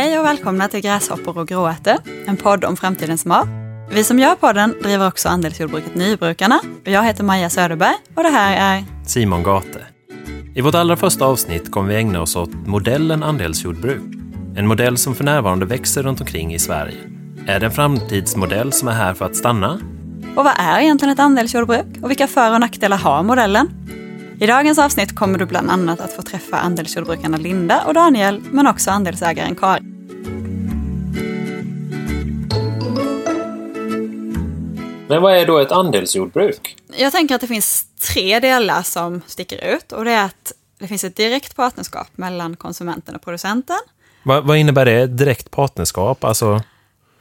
Hej och välkomna till Gräshoppor och gråärtor, en podd om framtidens mat. Vi som gör podden driver också andelsjordbruket Nybrukarna. Jag heter Maja Söderberg och det här är Simon Gate. I vårt allra första avsnitt kommer vi ägna oss åt modellen andelsjordbruk. En modell som för närvarande växer runt omkring i Sverige. Är det en framtidsmodell som är här för att stanna? Och vad är egentligen ett andelsjordbruk och vilka för och nackdelar har modellen? I dagens avsnitt kommer du bland annat att få träffa andelsjordbrukarna Linda och Daniel, men också andelsägaren Karin. Men vad är då ett andelsjordbruk? Jag tänker att det finns tre delar som sticker ut och det är att det finns ett direkt partnerskap mellan konsumenten och producenten. Vad, vad innebär det? Direkt partnerskap? Alltså...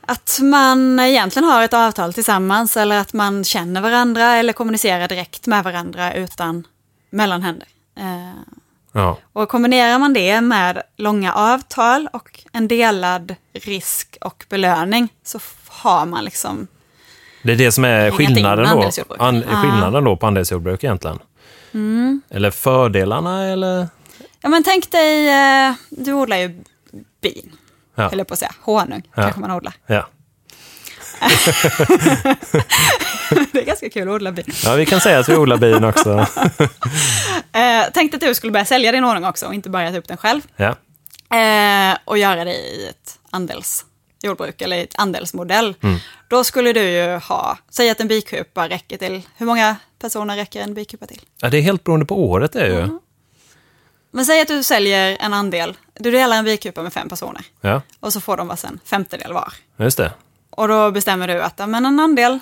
Att man egentligen har ett avtal tillsammans eller att man känner varandra eller kommunicerar direkt med varandra utan mellanhänder. Ja. och kombinerar man det med långa avtal och en delad risk och belöning så har man liksom Det är det som är skillnaden då, an, skillnaden då på andelsjordbruk egentligen? Eller fördelarna eller? Ja men tänk dig, eh, du odlar ju bin, Ja. höll jag på att säga, honung Ja. kanske man odlar. Ja. det är ganska kul att odla bin. ja, vi kan säga att vi odlar bin också. Eh, tänk att du skulle börja sälja din honung också och inte bara äta upp den själv. Ja. Eh, och göra det i ett andelsjordbruk eller i ett andelsmodell. Då skulle du ju ha, säg att en bikupa räcker till, hur många personer räcker en bikupa till? ja, det är helt beroende på året det är ju. Men säg att du säljer en andel, du delar en bikupa med fem personer Ja, och så får de varsin femtedel var. just det. Och då bestämmer du att men en andel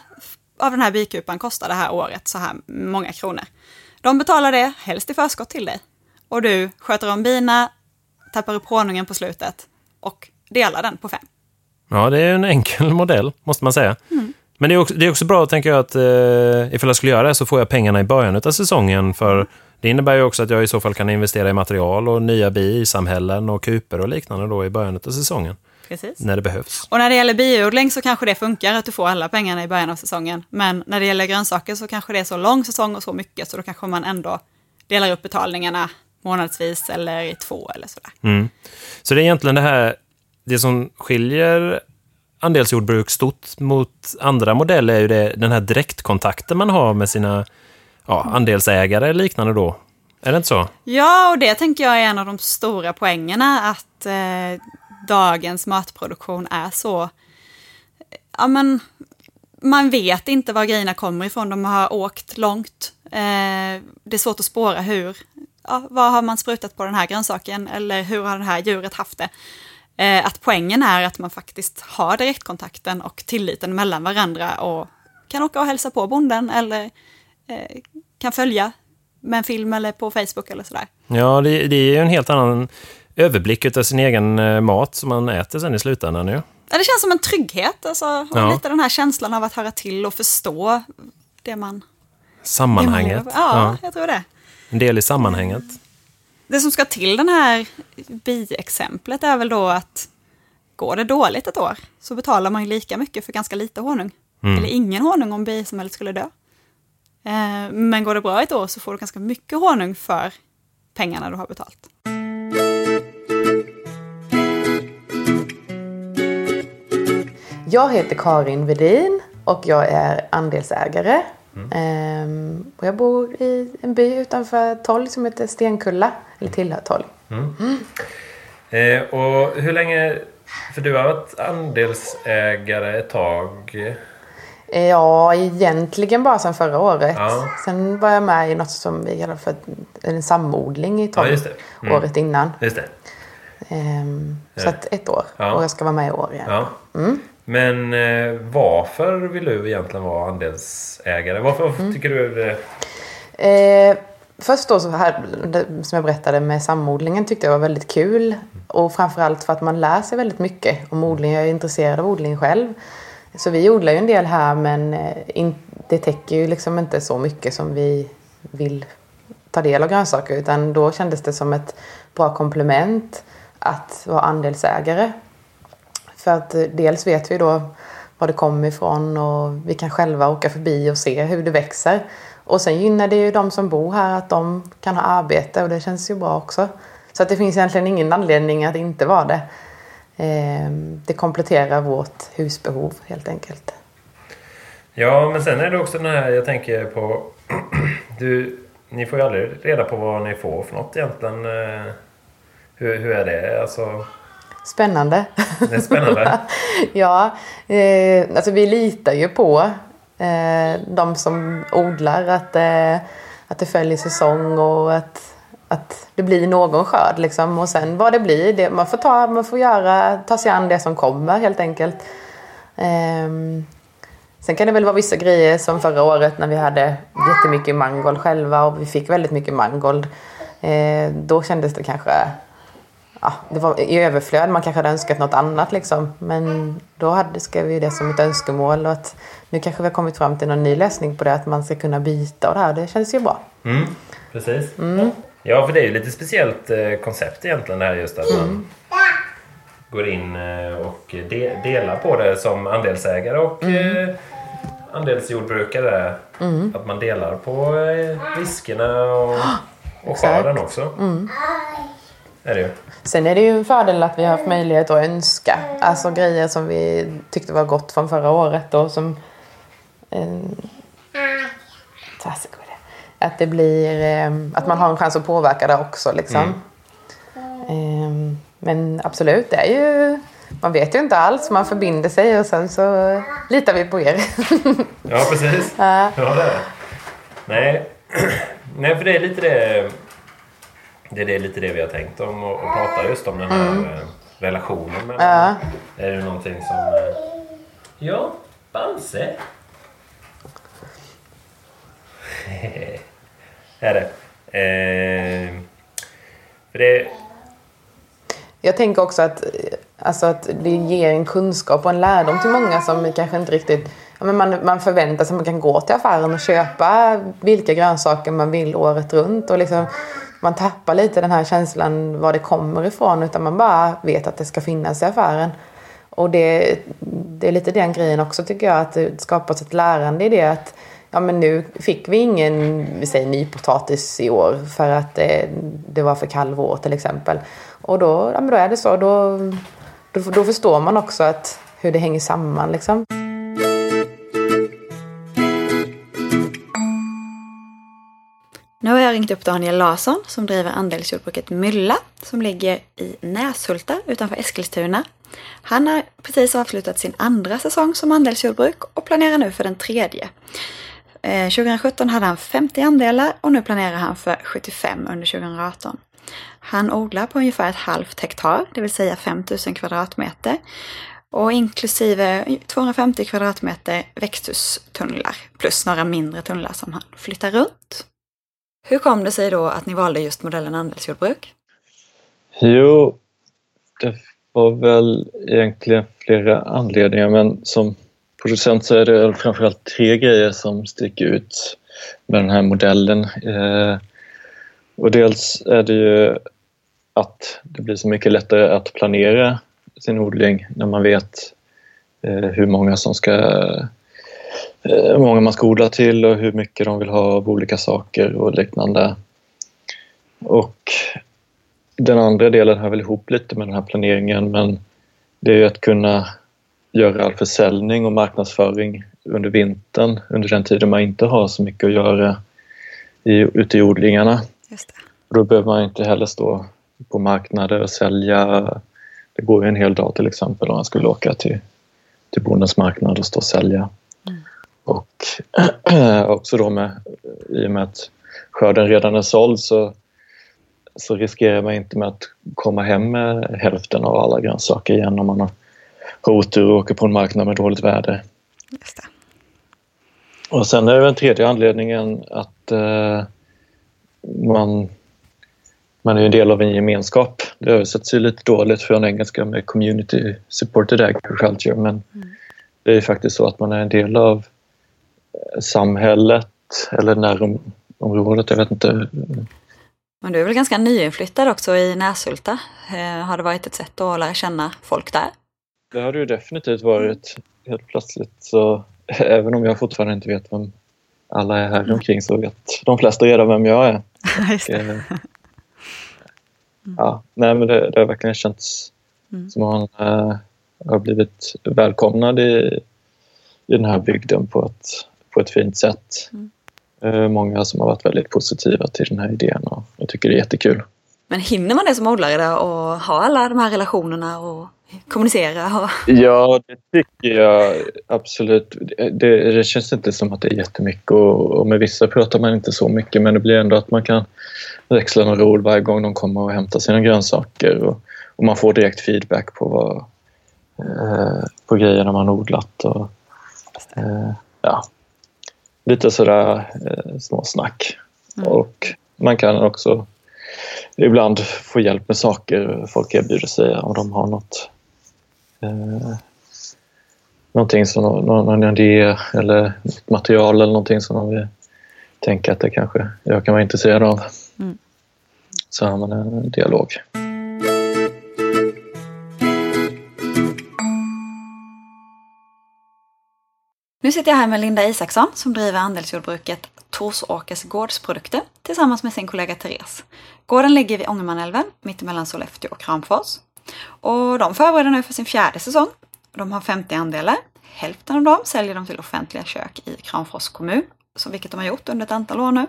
av den här bikupan kostar det här året så här många kronor. De betalar det, helst i förskott till dig. Och du sköter om bina, tappar upp honungen på slutet och delar den på fem. Ja, det är en enkel modell, måste man säga. Men det är, också, det är också bra, tänker jag, att eh, ifall jag skulle göra det så får jag pengarna i början av säsongen. För det innebär ju också att jag i så fall kan investera i material och nya bisamhällen och kuper och liknande då i början av säsongen. Precis. När det behövs. Och när det gäller biodling så kanske det funkar att du får alla pengarna i början av säsongen. Men när det gäller grönsaker så kanske det är så lång säsong och så mycket så då kanske man ändå delar upp betalningarna månadsvis eller i två eller sådär. Mm. Så det är egentligen det här, det som skiljer andelsjordbruk stort mot andra modeller är ju det, den här direktkontakten man har med sina ja, andelsägare eller liknande då. Är det inte så? Ja, och det tänker jag är en av de stora poängerna att eh, dagens matproduktion är så... Ja, men man vet inte var grejerna kommer ifrån. De har åkt långt. Eh, det är svårt att spåra hur... Ja, vad har man sprutat på den här grönsaken eller hur har det här djuret haft det? Eh, att poängen är att man faktiskt har direktkontakten och tilliten mellan varandra och kan åka och hälsa på bonden eller eh, kan följa med en film eller på Facebook eller sådär. Ja, det, det är ju en helt annan överblick av sin egen eh, mat som man äter sen i slutändan. Ja. Ja, det känns som en trygghet, alltså, Ja. lite den här känslan av att höra till och förstå det man... Sammanhanget. det man gör. Ja, jag tror det. En del i sammanhanget. Det som ska till den här biexemplet är väl då att går det dåligt ett år så betalar man ju lika mycket för ganska lite honung. Mm. Eller ingen honung om bisamhället skulle dö. Eh, men går det bra ett år så får du ganska mycket honung för pengarna du har betalt. Jag heter Karin Vedin och jag är andelsägare. Ehm, och jag bor i en by utanför Tolg som heter Stenkulla, eller tillhör Tolg. Eh, och hur länge... För du har varit andelsägare ett tag. Eh, Ja, egentligen bara sedan förra året. Ja. Sen var jag med i något som vi kallar för en samodling i Tolg Ja. Mm. året innan. Just det. Ehm, så ett år. Ja. Och jag ska vara med i år igen. Ja. Men eh, varför vill du egentligen vara andelsägare? Varför tycker du det? Eh, först då så här, som jag berättade med samodlingen tyckte jag var väldigt kul. Och framförallt för att man lär sig väldigt mycket om odling. Jag är intresserad av odling själv. Så vi odlar ju en del här men eh, in, det täcker ju liksom inte så mycket som vi vill ta del av grönsaker. Utan då kändes det som ett bra komplement att vara andelsägare. För att eh, dels vet vi då var det kommer ifrån och vi kan själva åka förbi och se hur det växer. Och sen gynnar det ju de som bor här att de kan ha arbete och det känns ju bra också. Så att det finns egentligen ingen anledning att inte vara det. Ehm, det kompletterar vårt husbehov helt enkelt. Ja, men sen är det också den här, jag tänker på... Du, ni får ju aldrig reda på vad ni får för något egentligen. Eh, hur, hur är det? Alltså, Spännande. det är spännande. ja, eh, alltså vi litar ju på eh, de som odlar att, eh, att det följer säsong och att, att det blir någon skörd. Liksom. Och sen vad det blir, det, man får, ta, man får göra, ta sig an det som kommer helt enkelt. Eh, sen kan det väl vara vissa grejer som förra året när vi hade jättemycket mangold själva och vi fick väldigt mycket mangold. Eh, då kändes det kanske ja, det var i överflöd. Man kanske hade önskat något annat liksom. Men då hade, skrev vi det som ett önskemål och att nu kanske vi har kommit fram till någon ny lösning på det. Att man ska kunna byta och det här. Det känns ju bra. Mm, precis. Ja, för det är ju lite speciellt eh, koncept egentligen det här just att man går in eh, och de, delar på det som andelsägare och eh, andelsjordbrukare. Att man delar på riskerna och, och skörden också. Är det ju. Sen är det ju en fördel att vi har haft möjlighet att önska. Alltså grejer som vi tyckte var gott från förra året och som... Eh, att det blir... Eh, att man har en chans att påverka det också liksom. Eh, men absolut, det är ju... Man vet ju inte alls, man förbinder sig och sen så litar vi på er. Ja, precis. Ja, det är det. Nej. Nej, för det är lite det... Det är lite det vi har tänkt om och, och prata just om den här eh, relationen. Mellan, Ja. Är det någonting som... eh, Ja, Bamse. är det. Eh, för det... Jag tänker också att, alltså att det ger en kunskap och en lärdom till många som kanske inte riktigt... Men man, man förväntar sig att man kan gå till affären och köpa vilka grönsaker man vill året runt. Och liksom, man tappar lite den här känslan var det kommer ifrån utan man bara vet att det ska finnas i affären. Och det, det är lite den grejen också tycker jag, att det skapas ett lärande i det. att Ja men nu fick vi ingen, vi säger nypotatis i år för att det, det var för kall vår till exempel. Och då, ja, men då är det så, då, då, då förstår man också att, hur det hänger samman liksom. Ringt upp Daniel Larsson som driver andelsjordbruket Mylla som ligger i Näshulta utanför Eskilstuna. Han har precis avslutat sin andra säsong som andelsjordbruk och planerar nu för den tredje. Eh, 2017 hade han 50 andelar och nu planerar han för 75 under 2018. Han odlar på ungefär ett halvt hektar, det vill säga 5000 kvadratmeter. Och inklusive 250 kvadratmeter växthustunnlar plus några mindre tunnlar som han flyttar runt. Hur kom det sig då att ni valde just modellen andelsjordbruk? Jo, det var väl egentligen flera anledningar men som producent så är det framförallt tre grejer som sticker ut med den här modellen. Eh, och dels är det ju att det blir så mycket lättare att planera sin odling när man vet eh, hur många som ska hur många man ska odla till och hur mycket de vill ha av olika saker och liknande. Och den andra delen hör väl ihop lite med den här planeringen men det är att kunna göra all försäljning och marknadsföring under vintern under den tiden man inte har så mycket att göra i, ute i odlingarna. Då behöver man inte heller stå på marknader och sälja. Det går ju en hel dag till exempel om man skulle åka till, till bondens marknad och stå och sälja. Och också då med, i och med att skörden redan är såld så, så riskerar man inte med att komma hem med hälften av alla grönsaker igen om man har har otur och åker på en marknad med dåligt väder. Just det. Och sen är den tredje anledningen att eh, man, man är en del av en gemenskap. Det översätts ju lite dåligt från engelska med community supported agriculture men det är ju faktiskt så att man är en del av samhället eller närområdet, jag vet inte. Men du är väl ganska nyinflyttad också i Näshulta? Eh, har det varit ett sätt att lära känna folk där? Det har det ju definitivt varit. Helt plötsligt så även om jag fortfarande inte vet vem alla är här omkring så vet de flesta redan vem jag är. Just det. Eh, Ja, nej men det, det har verkligen känts Mm. Så man äh, har blivit välkomnad i, i den här bygden på ett, på ett fint sätt. Mm. Äh, många som har varit väldigt positiva till den här idén och jag tycker det är jättekul. Men hinner man det som odlare och ha alla de här relationerna och kommunicera? Och... Ja, det tycker jag absolut. Det, det, känns inte som att det är jättemycket och, och med vissa pratar man inte så mycket men det blir ändå att man kan växla några ord varje gång de kommer och hämtar sina grönsaker och, och man får direkt feedback på, vad, eh, på grejerna man odlat. Och, eh, ja, lite sådär eh, småsnack. Mm. Och man kan också ibland få hjälp med saker folk erbjuder sig om de har något eh, någonting som någon, någon idé eller material eller någonting som de vill tänka att det kanske jag kan vara intresserad av. Mm. Så har man en dialog. Nu sitter jag här med Linda Isaksson som driver andelsjordbruket Torsåkers gårdsprodukter tillsammans med sin kollega Therese. Gården ligger vid Ångermanälven mittemellan Sollefteå och Kramfors. Och de förbereder nu för sin fjärde säsong. De har 50 andelar. Hälften av dem säljer de till offentliga kök i Kramfors kommun, vilket de har gjort under ett antal år nu.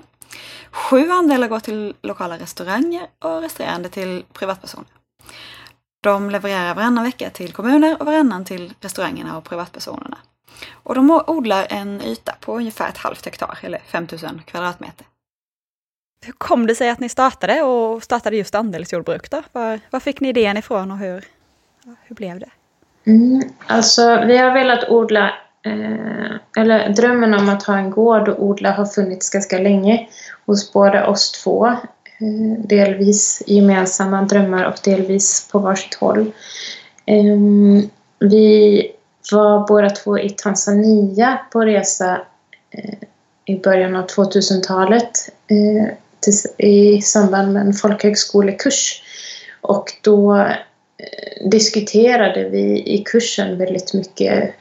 Sju andelar går till lokala restauranger och resterande till privatpersoner. De levererar varannan vecka till kommuner och varannan till restaurangerna och privatpersonerna. Och de odlar en yta på ungefär ett halvt hektar, eller 5000 kvadratmeter. Hur kom det sig att ni startade och startade just andelsjordbruk då? Var, var fick ni idén ifrån och hur, hur blev det? Mm, alltså, vi har velat odla, eh, eller drömmen om att ha en gård och odla har funnits ganska länge hos båda oss två. Eh, delvis gemensamma drömmar och delvis på varsitt håll. Eh, vi var båda två i Tanzania på resa eh, i början av 2000-talet eh, i samband med en folkhögskolekurs. Och då eh, diskuterade vi i kursen väldigt mycket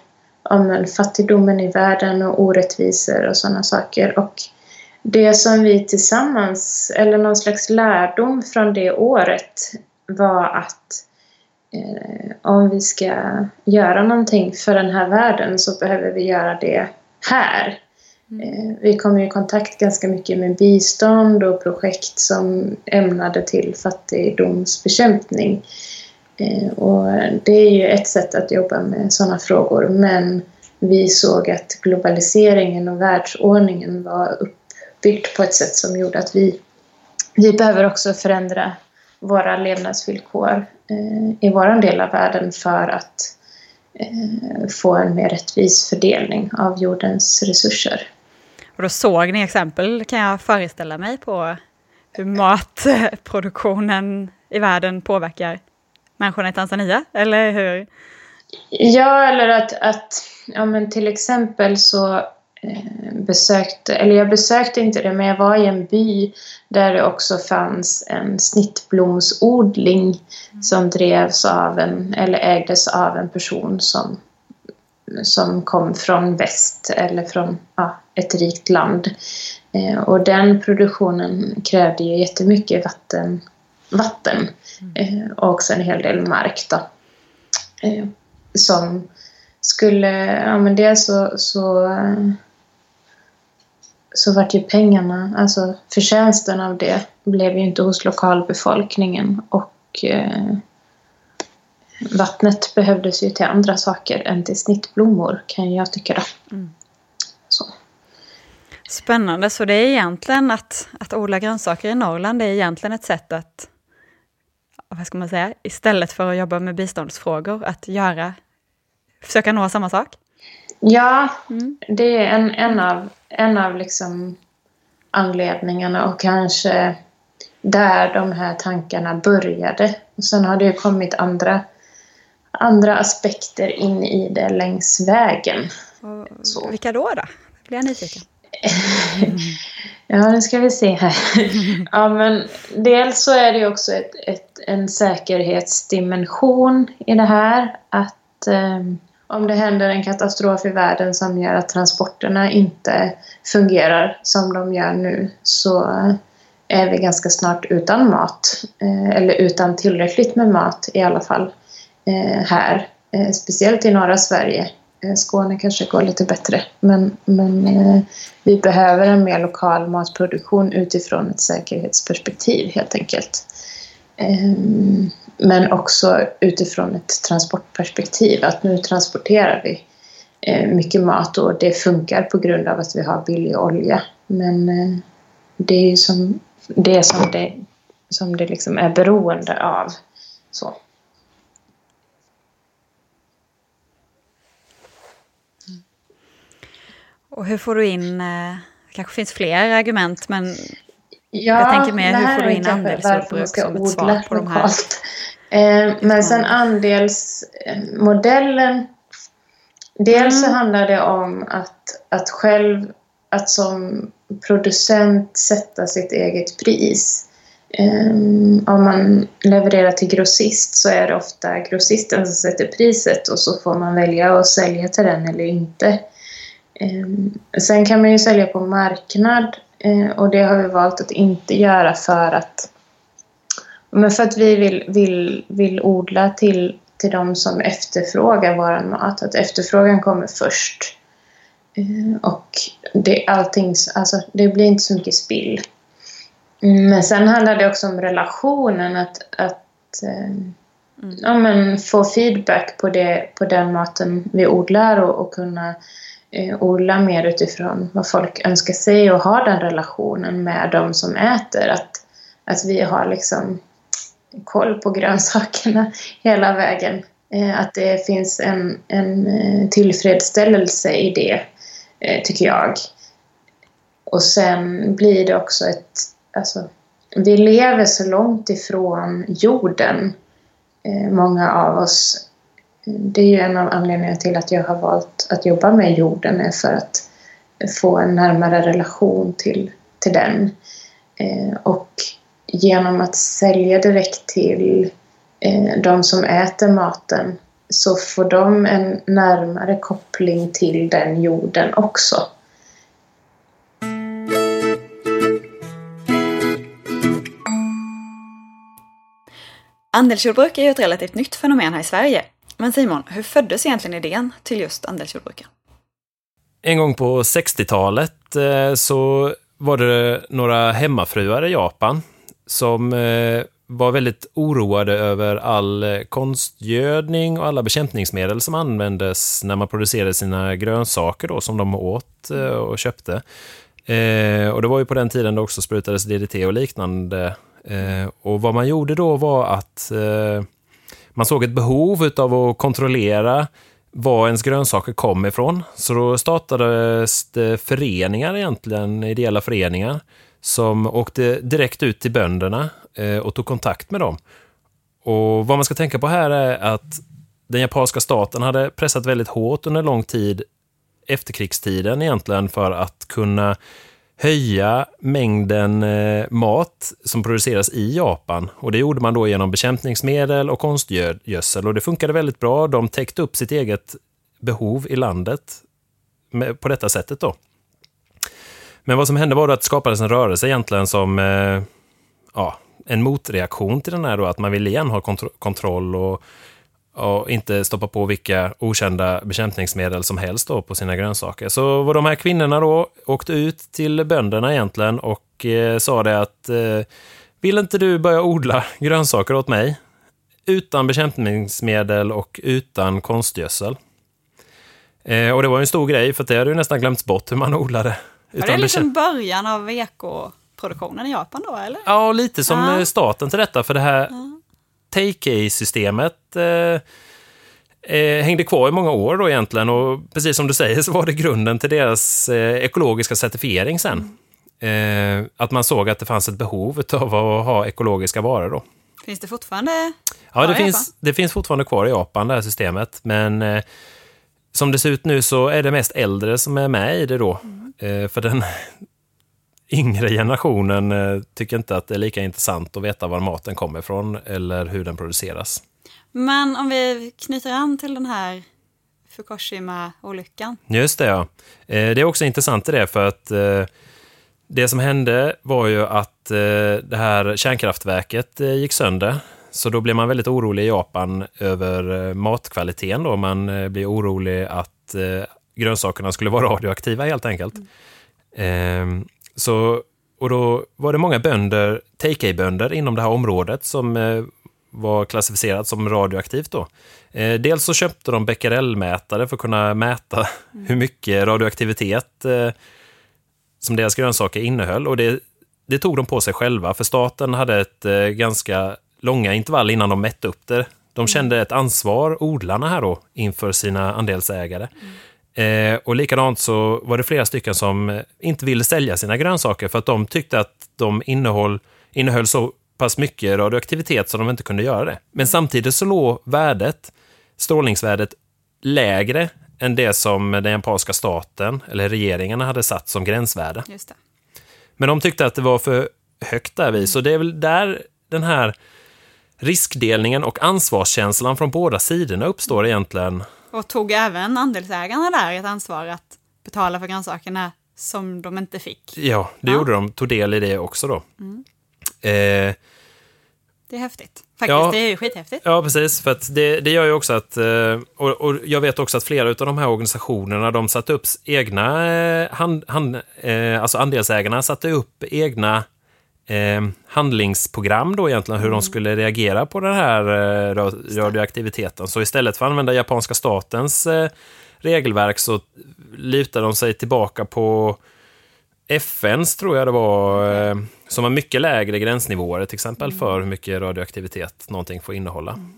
om fattigdomen i världen och orättvisor och sådana saker. Och det som vi tillsammans, eller någon slags lärdom från det året var att eh, om vi ska göra någonting för den här världen så behöver vi göra det här. Mm. Vi kom i kontakt ganska mycket med bistånd och projekt som ämnade till fattigdomsbekämpning. Eh, och det är ju ett sätt att jobba med sådana frågor men vi såg att globaliseringen och världsordningen var uppbyggd på ett sätt som gjorde att vi, vi behöver också förändra våra levnadsvillkor eh, i vår del av världen för att få en mer rättvis fördelning av jordens resurser. Och då såg ni exempel, kan jag föreställa mig, på hur matproduktionen i världen påverkar människorna i Tanzania, eller hur? Ja, eller att, att ja, men till exempel så eh, besökte, eller jag besökte inte det, men jag var i en by där det också fanns en snittblomsodling som drevs av en, eller ägdes av en person som som kom från väst eller från ja, ett rikt land. Eh, och den produktionen krävde ju jättemycket vatten, vatten eh, och också en hel del mark då. Eh, som skulle, ja men det så, så så vart ju pengarna, alltså förtjänsten av det blev ju inte hos lokalbefolkningen och eh, vattnet behövdes ju till andra saker än till snittblommor kan jag tycka. Då. Mm. Så. Spännande, så det är egentligen att, att odla grönsaker i Norrland, det är egentligen ett sätt att, vad ska man säga, istället för att jobba med biståndsfrågor, att göra, försöka nå samma sak? Ja, mm. det är en, en av, en av liksom anledningarna och kanske där de här tankarna började. Och sen har det ju kommit andra andra aspekter in i det längs vägen. Så. Vilka då? då? blir jag nyfiken. ja, nu ska vi se här. ja, men dels så är det också ett, ett, en säkerhetsdimension i det här. Att eh, om det händer en katastrof i världen som gör att transporterna inte fungerar som de gör nu så är vi ganska snart utan mat. Eh, eller utan tillräckligt med mat i alla fall eh, här, eh, speciellt i norra Sverige. Skåne kanske går lite bättre, men, men vi behöver en mer lokal matproduktion utifrån ett säkerhetsperspektiv helt enkelt. Ehm, men också utifrån ett transportperspektiv, att nu transporterar vi eh, mycket mat och det funkar på grund av att vi har billig olja. Men eh, det är ju som det som det, som det liksom är beroende av. Så. Och hur får du in, eh, det kanske finns fler argument, men Ja, jag tänker mer hur får du in man andelsjordbruk ska som ett svar på de här? lokalt. Eh, men sen andelsmodellen. Dels så Mm. handlar det om att, att själv, att som producent sätta sitt eget pris. Eh, om man levererar till grossist så är det ofta grossisten som sätter priset och så får man välja att sälja till den eller inte. Eh, sen kan man ju sälja på marknad eh, och det har vi valt att inte göra för att men för att vi vill, vill, vill odla till, till de som efterfrågar vår mat. Att efterfrågan kommer först. Eh, Och det, allting, alltså, det blir inte så mycket spill. Mm, Men sen handlar det också om relationen. Att, att eh, ja, men få feedback på, det, på den maten vi odlar och, och kunna eh, odla mer utifrån vad folk önskar sig och ha den relationen med de som äter. Att, att vi har liksom koll på grönsakerna hela vägen. Eh, att det finns en, en eh, tillfredsställelse i det, eh, tycker jag. Och sen blir det också ett... Alltså, vi lever så långt ifrån jorden, eh, många av oss. Det är ju en av anledningarna till att jag har valt att jobba med jorden, är för att få en närmare relation till, till den. Eh, och genom att sälja direkt till eh, de som äter maten så får de en närmare koppling till den jorden också. Andelsjordbruk är ju ett relativt nytt fenomen här i Sverige. Men Simon, hur föddes egentligen idén till just andelsjordbruken? En gång på 60-talet eh, så var det några hemmafruar i Japan som eh, var väldigt oroade över all eh, konstgödning och alla bekämpningsmedel som användes när man producerade sina grönsaker då, som de åt och köpte. Och det var ju på den tiden det också sprutades DDT och liknande. Och vad man gjorde då var att man såg ett behov av att kontrollera var ens grönsaker kom ifrån. Så då startades det föreningar egentligen, ideella föreningar, som åkte direkt ut till bönderna eh, och tog kontakt med dem. Och vad man ska tänka på här är att den japanska staten hade pressat väldigt hårt under lång tid, efterkrigstiden egentligen, för att kunna höja mängden eh, mat som produceras i Japan. Och det gjorde man då genom bekämpningsmedel och konstgödsel. Och det funkade väldigt bra. De täckte upp sitt eget behov i landet på detta sättet då. Men vad som hände var att det skapades en rörelse egentligen som eh, ja, en motreaktion till den här då, att man ville igen ha kontro kontroll och, och inte stoppa på vilka okända bekämpningsmedel som helst på sina grönsaker. Så vad de här kvinnorna då åkte ut till bönderna egentligen och eh, sa det att eh, vill inte du börja odla grönsaker åt mig? Utan bekämpningsmedel och utan konstgödsel. Eh, och det var ju en stor grej, för det hade ju nästan glömts bort hur man odlade. Var det liksom början av ekoproduktionen i Japan då, eller? Ja, lite som Ja. eh, starten till detta, för det här take-a-systemet eh, eh, hängde kvar i många år då egentligen och precis som du säger så var det grunden till deras eh, ekologiska certifiering sen. Eh, att man såg att det fanns ett behov av att ha ekologiska varor då. Finns det fortfarande Ja, det finns, det finns fortfarande kvar i Japan, det här systemet, men eh, som det ser ut nu så är det mest äldre som är med i det då. Eh, för den yngre generationen eh, tycker inte att det är lika intressant att veta var maten kommer ifrån eller hur den produceras. Men om vi knyter an till den här Fukushima-olyckan. Just det, ja. Eh, det är också intressant i det, för att eh, det som hände var ju att det här kärnkraftverket gick sönder, Så då blir man väldigt orolig i Japan över matkvaliteten. Då. Man blir orolig att grönsakerna skulle vara radioaktiva helt enkelt. Mm. Så, och då var det många bönder, take-bönder inom det här området som eh, var klassificerat som radioaktivt. Då. Eh, dels så köpte de becquerelmätare för att kunna mäta mm. hur mycket radioaktivitet eh, som deras grönsaker innehöll. Och det, det, tog de på sig själva, för staten hade ett eh, ganska långa intervall innan de mätte upp det. De mm. kände ett ansvar, odlarna här då, inför sina andelsägare. Mm. Eh, och likadant så var det flera stycken som inte ville sälja sina grönsaker för att de tyckte att de innehåll, innehöll så pass mycket radioaktivitet så de inte kunde göra det. Men samtidigt så låg värdet, strålningsvärdet, lägre än det som den japanska staten eller regeringarna hade satt som gränsvärde. Men de tyckte att det var för högt därvid, så det är väl där den här riskdelningen och ansvarskänslan från båda sidorna uppstår egentligen. Och tog även andelsägarna där ett ansvar att betala för grönsakerna som de inte fick? Ja, det ja. gjorde de. Tog del i det också då. Mm. Eh, det är häftigt. Faktiskt, ja, det är ju skithäftigt. Ja, precis. För att det, det gör ju också att, eh, och, och, jag vet också att flera av de här organisationerna, de satte upp egna, eh, hand, hand, eh, alltså andelsägarna satte upp egna eh, handlingsprogram då egentligen, hur mm. de skulle reagera på den här eh, radioaktiviteten. Så istället för att använda japanska statens eh, regelverk så lutar de sig tillbaka på FNs, tror jag det var, eh, som har mycket lägre gränsnivåer till exempel mm. för hur mycket radioaktivitet någonting får innehålla. Mm.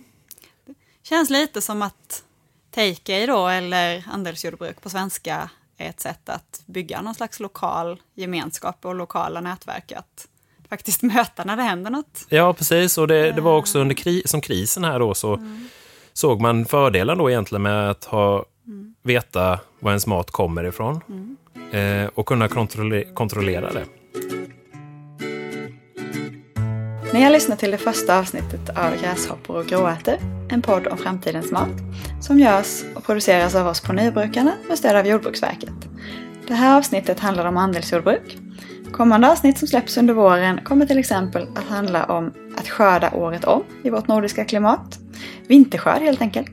Känns lite som att take då, eller andelsjordbruk på svenska, är ett sätt att bygga någon slags lokal gemenskap och lokala nätverk. Att faktiskt möta när det händer något. Ja, precis. Och det, det var också under kri som krisen här då så mm. såg man fördelen då egentligen med att ha, mm. veta var ens mat kommer ifrån. Mm eh, och kunna kontrolle kontrollera det. Ni har lyssnat till det första avsnittet av Gräshoppor och gråärtor, en podd om framtidens mat, som görs och produceras av oss på Nybrukarna med stöd av Jordbruksverket. Det här avsnittet handlar om andelsjordbruk. Kommande avsnitt som släpps under våren kommer till exempel att handla om att skörda året om i vårt nordiska klimat. Vinterskörd helt enkelt.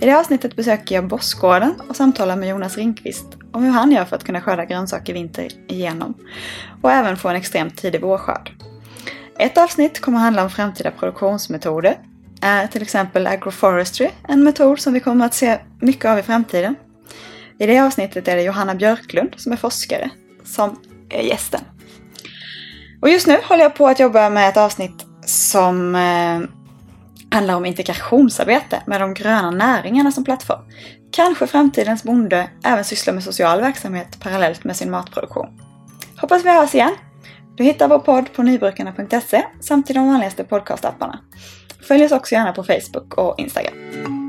I det avsnittet besöker jag Bossgården och samtalar med Jonas Ringqvist om hur han gör för att kunna skörda grönsaker vinter igenom och även få en extremt tidig vårskörd. Ett avsnitt kommer att handla om framtida produktionsmetoder. Är till exempel agroforestry en metod som vi kommer att se mycket av i framtiden? I det avsnittet är det Johanna Björklund som är forskare som är gästen. Och just nu håller jag på att jobba med ett avsnitt som eh, handlar om integrationsarbete med de gröna näringarna som plattform. Kanske framtidens bonde även sysslar med social verksamhet parallellt med sin matproduktion. Hoppas vi hörs igen! Du hittar vår podd på nybrukarna.se samt i de vanligaste podcastapparna. Följ oss också gärna på Facebook och Instagram.